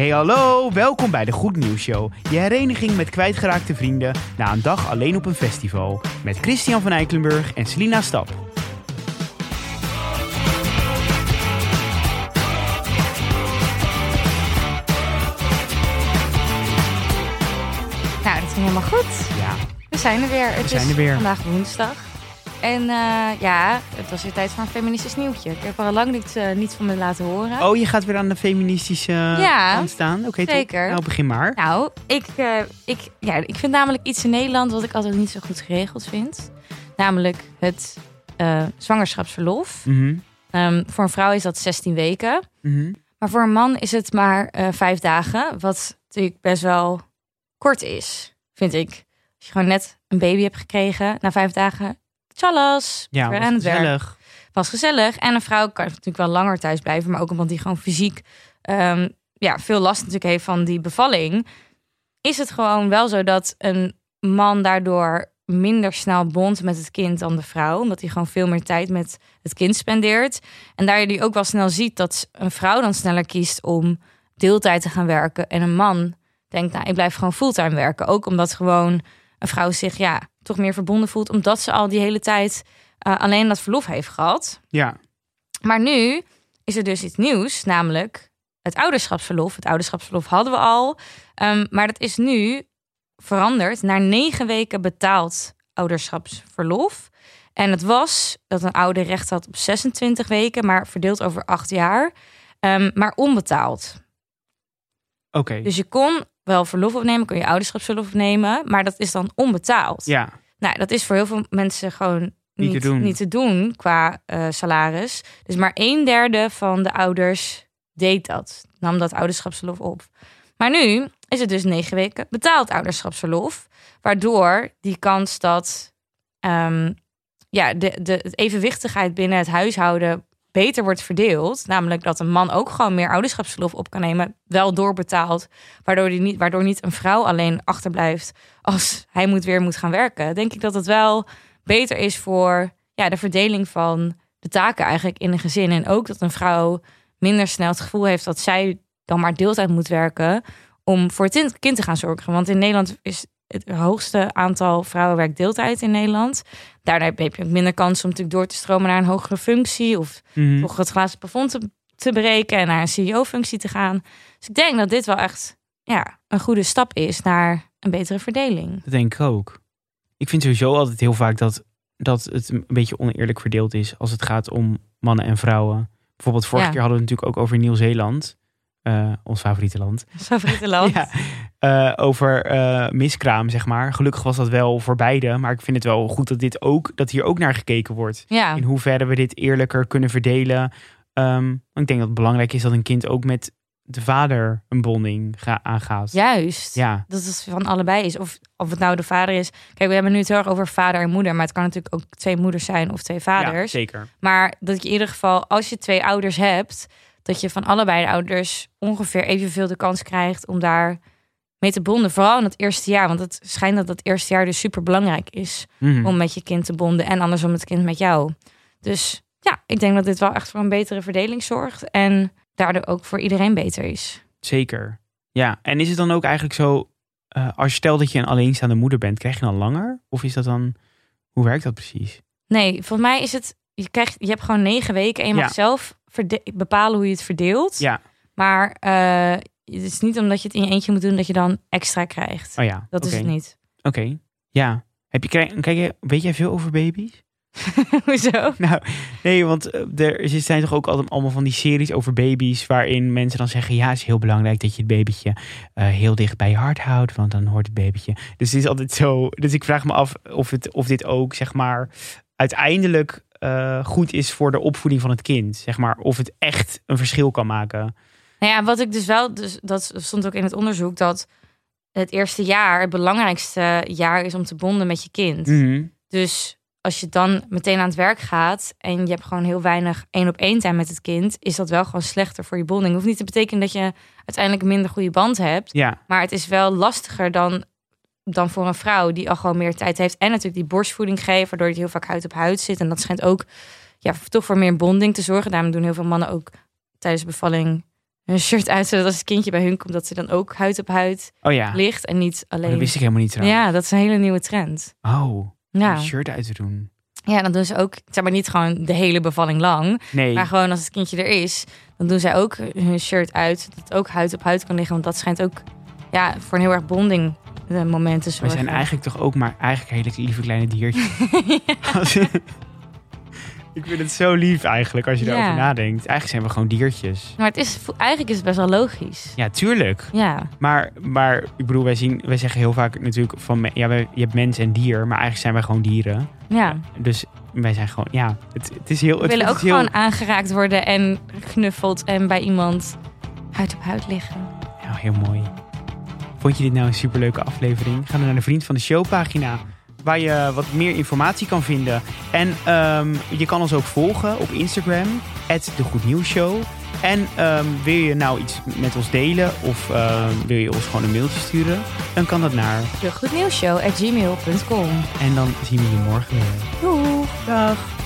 Hey hallo, welkom bij de Goed Nieuws Show. Je hereniging met kwijtgeraakte vrienden na een dag alleen op een festival. Met Christian van Eikelenburg en Selina Stap. Nou, dat ging helemaal goed. Ja, We zijn er weer. Het zijn is er weer. vandaag woensdag. En eh, ja, het was weer tijd voor een feministisch nieuwtje. Ik heb er al lang niet, eh, niets van me laten horen. oh je gaat weer aan de feministische Ja, kant staan? Oké, zeker. Nou, begin maar. Nou, ik, ik, ja, ik vind namelijk iets in Nederland wat ik altijd niet zo goed geregeld vind. Namelijk het zwangerschapsverlof. Mhm, Ehm, voor een vrouw is dat 16 weken. mhm. Maar voor een man is het maar vijf dagen. Wat natuurlijk best wel kort is, vind ik. Als je gewoon net een baby hebt gekregen, na vijf dagen, tjallas, Ja, weer was aan het werk. gezellig. Was gezellig. En een vrouw kan natuurlijk wel langer thuis blijven, maar ook omdat die gewoon fysiek ehm, ja, veel last natuurlijk heeft van die bevalling. Is het gewoon wel zo dat een man daardoor minder snel bondt met het kind dan de vrouw. Omdat hij gewoon veel meer tijd met het kind spendeert. En daar je ook wel snel ziet dat een vrouw dan sneller kiest om deeltijd te gaan werken. En een man denkt, nou, ik blijf gewoon fulltime werken. Ook omdat gewoon een vrouw zich ja, toch meer verbonden voelt. Omdat ze al die hele tijd eh, alleen dat verlof heeft gehad. Ja, Maar nu is er dus iets nieuws, namelijk het ouderschapsverlof. Het ouderschapsverlof hadden we al. ehm, maar dat is nu veranderd naar negen weken betaald ouderschapsverlof. En het was dat een ouder recht had op 26 weken, maar verdeeld over acht jaar. ehm, maar onbetaald. oké. Dus je kon wel verlof opnemen, kon je ouderschapsverlof opnemen, maar dat is dan onbetaald. Ja, Nou, dat is voor heel veel mensen gewoon Niet niet, te doen. niet te doen qua eh, salaris. Dus maar een derde van de ouders deed dat. Nam dat ouderschapsverlof op. Maar nu is het dus negen weken betaald ouderschapsverlof. Waardoor die kans dat ehm, ja, de, de evenwichtigheid binnen het huishouden beter wordt verdeeld. Namelijk dat een man ook gewoon meer ouderschapsverlof op kan nemen. Wel doorbetaald. Waardoor, die niet, waardoor niet een vrouw alleen achterblijft als hij moet weer moet gaan werken. Denk ik dat het wel beter is voor ja, de verdeling van de taken eigenlijk in een gezin. En ook dat een vrouw minder snel het gevoel heeft dat zij dan maar deeltijd moet werken om voor het kind- kind te gaan zorgen. Want in Nederland is het hoogste aantal vrouwen werkt deeltijd in Nederland. Daardoor heb je ook minder kans om natuurlijk door te stromen naar een hogere functie of toch het glazen plafond te, te breken en naar een CEO-functie te gaan. Dus ik denk dat dit wel echt ja, een goede stap is naar een betere verdeling. dat denk ik ook. Ik vind sowieso altijd heel vaak dat, dat het een beetje oneerlijk verdeeld is als het gaat om mannen en vrouwen. Bijvoorbeeld vorige Ja. keer hadden we het natuurlijk ook over Nieuw-Zeeland. Eh, ons favoriete land. Favoriete land. Ja, eh, over eh, miskraam, zeg maar. Gelukkig was dat wel voor beide. Maar ik vind het wel goed dat, dit ook, dat hier ook naar gekeken wordt. Ja. In hoeverre we dit eerlijker kunnen verdelen. Ehm, ik denk dat het belangrijk is dat een kind ook met de vader een bonding ga- aangaat. Juist. Ja, Dat het van allebei is. Of, of het nou de vader is. Kijk, we hebben nu het heel erg over vader en moeder. Maar het kan natuurlijk ook twee moeders zijn of twee ja, vaders. zeker. maar dat je in ieder geval, als je twee ouders hebt, dat je van allebei de ouders ongeveer evenveel de kans krijgt om daar mee te bonden. Vooral in het eerste jaar. Want het schijnt dat dat eerste jaar dus super belangrijk is Mhm. om met je kind te bonden. En andersom het kind met jou. Dus ja, ik denk dat dit wel echt voor een betere verdeling zorgt. En daardoor ook voor iedereen beter is. Zeker. Ja, en is het dan ook eigenlijk zo, eh, als je stelt dat je een alleenstaande moeder bent, krijg je dan langer? Of is dat dan, hoe werkt dat precies? Nee, volgens mij is het. Je, krijgt, je hebt gewoon negen weken en je mag zelf bepalen hoe je het verdeelt. Ja, Maar eh, het is niet omdat je het in je eentje moet doen dat je dan extra krijgt. oh ja. dat is het niet. Oké, ja. Heb je, kijk, weet jij veel over baby's? Hoezo? Nou, nee, want eh, er zijn toch ook altijd allemaal van die series over baby's... waarin mensen dan zeggen, ja, het is heel belangrijk dat je het babytje eh, heel dicht bij je hart houdt... want dan hoort het babytje. Dus het is altijd zo... Dus ik vraag me af of, het, of dit ook, zeg maar, uiteindelijk eh, goed is voor de opvoeding van het kind. Zeg maar, of het echt een verschil kan maken. Nou ja, wat ik dus wel, dus dat stond ook in het onderzoek, dat het eerste jaar het belangrijkste jaar is om te bonden met je kind. Mhm. Dus als je dan meteen aan het werk gaat en je hebt gewoon heel weinig één op één tijd met het kind, is dat wel gewoon slechter voor je bonding. Hoeft niet te betekenen dat je uiteindelijk een minder goede band hebt, Ja, maar het is wel lastiger dan, dan voor een vrouw die al gewoon meer tijd heeft en natuurlijk die borstvoeding geeft, waardoor het heel vaak huid op huid zit. En dat schijnt ook ja, toch voor meer bonding te zorgen. Daarom doen heel veel mannen ook tijdens de bevalling hun shirt uit, zodat als het kindje bij hun komt, dat ze dan ook huid op huid Oh ja, ligt en niet Oh, alleen. dat wist ik helemaal niet trouwens. ja, dat is een hele nieuwe trend. Oh, Ja. een shirt uit te doen. ja, dan doen ze ook, zeg maar niet gewoon de hele bevalling lang, Nee, maar gewoon als het kindje er is, dan doen zij ook hun shirt uit, zodat het ook huid op huid kan liggen, want dat schijnt ook ja, voor een heel erg bonding eh, moment te we zorgen. zijn eigenlijk toch ook maar eigenlijk hele lieve kleine diertjes. ik vind het zo lief eigenlijk als je Ja. erover nadenkt. Eigenlijk zijn we gewoon diertjes. Maar het is, eigenlijk is het best wel logisch. Ja, tuurlijk. Ja, Maar, maar ik bedoel, wij, zien, wij zeggen heel vaak natuurlijk van... Ja, wij, je hebt mens en dier, maar eigenlijk zijn wij gewoon dieren. ja. Dus wij zijn gewoon... Ja, het, het is heel... We willen ook heel- gewoon aangeraakt worden en geknuffeld en bij iemand huid op huid liggen. Nou, heel mooi. Vond je dit nou een superleuke aflevering? Ga dan naar de Vriend van de Show pagina. Waar je wat meer informatie kan vinden. En ehm, je kan ons ook volgen op Instagram. de Goed Nieuws Show. En ehm, wil je nou iets met ons delen? Of ehm, wil je ons gewoon een mailtje sturen? Dan kan dat naar. De goednieuwsshow at gmail.com. En dan zien we je morgen weer. Doei! Dag!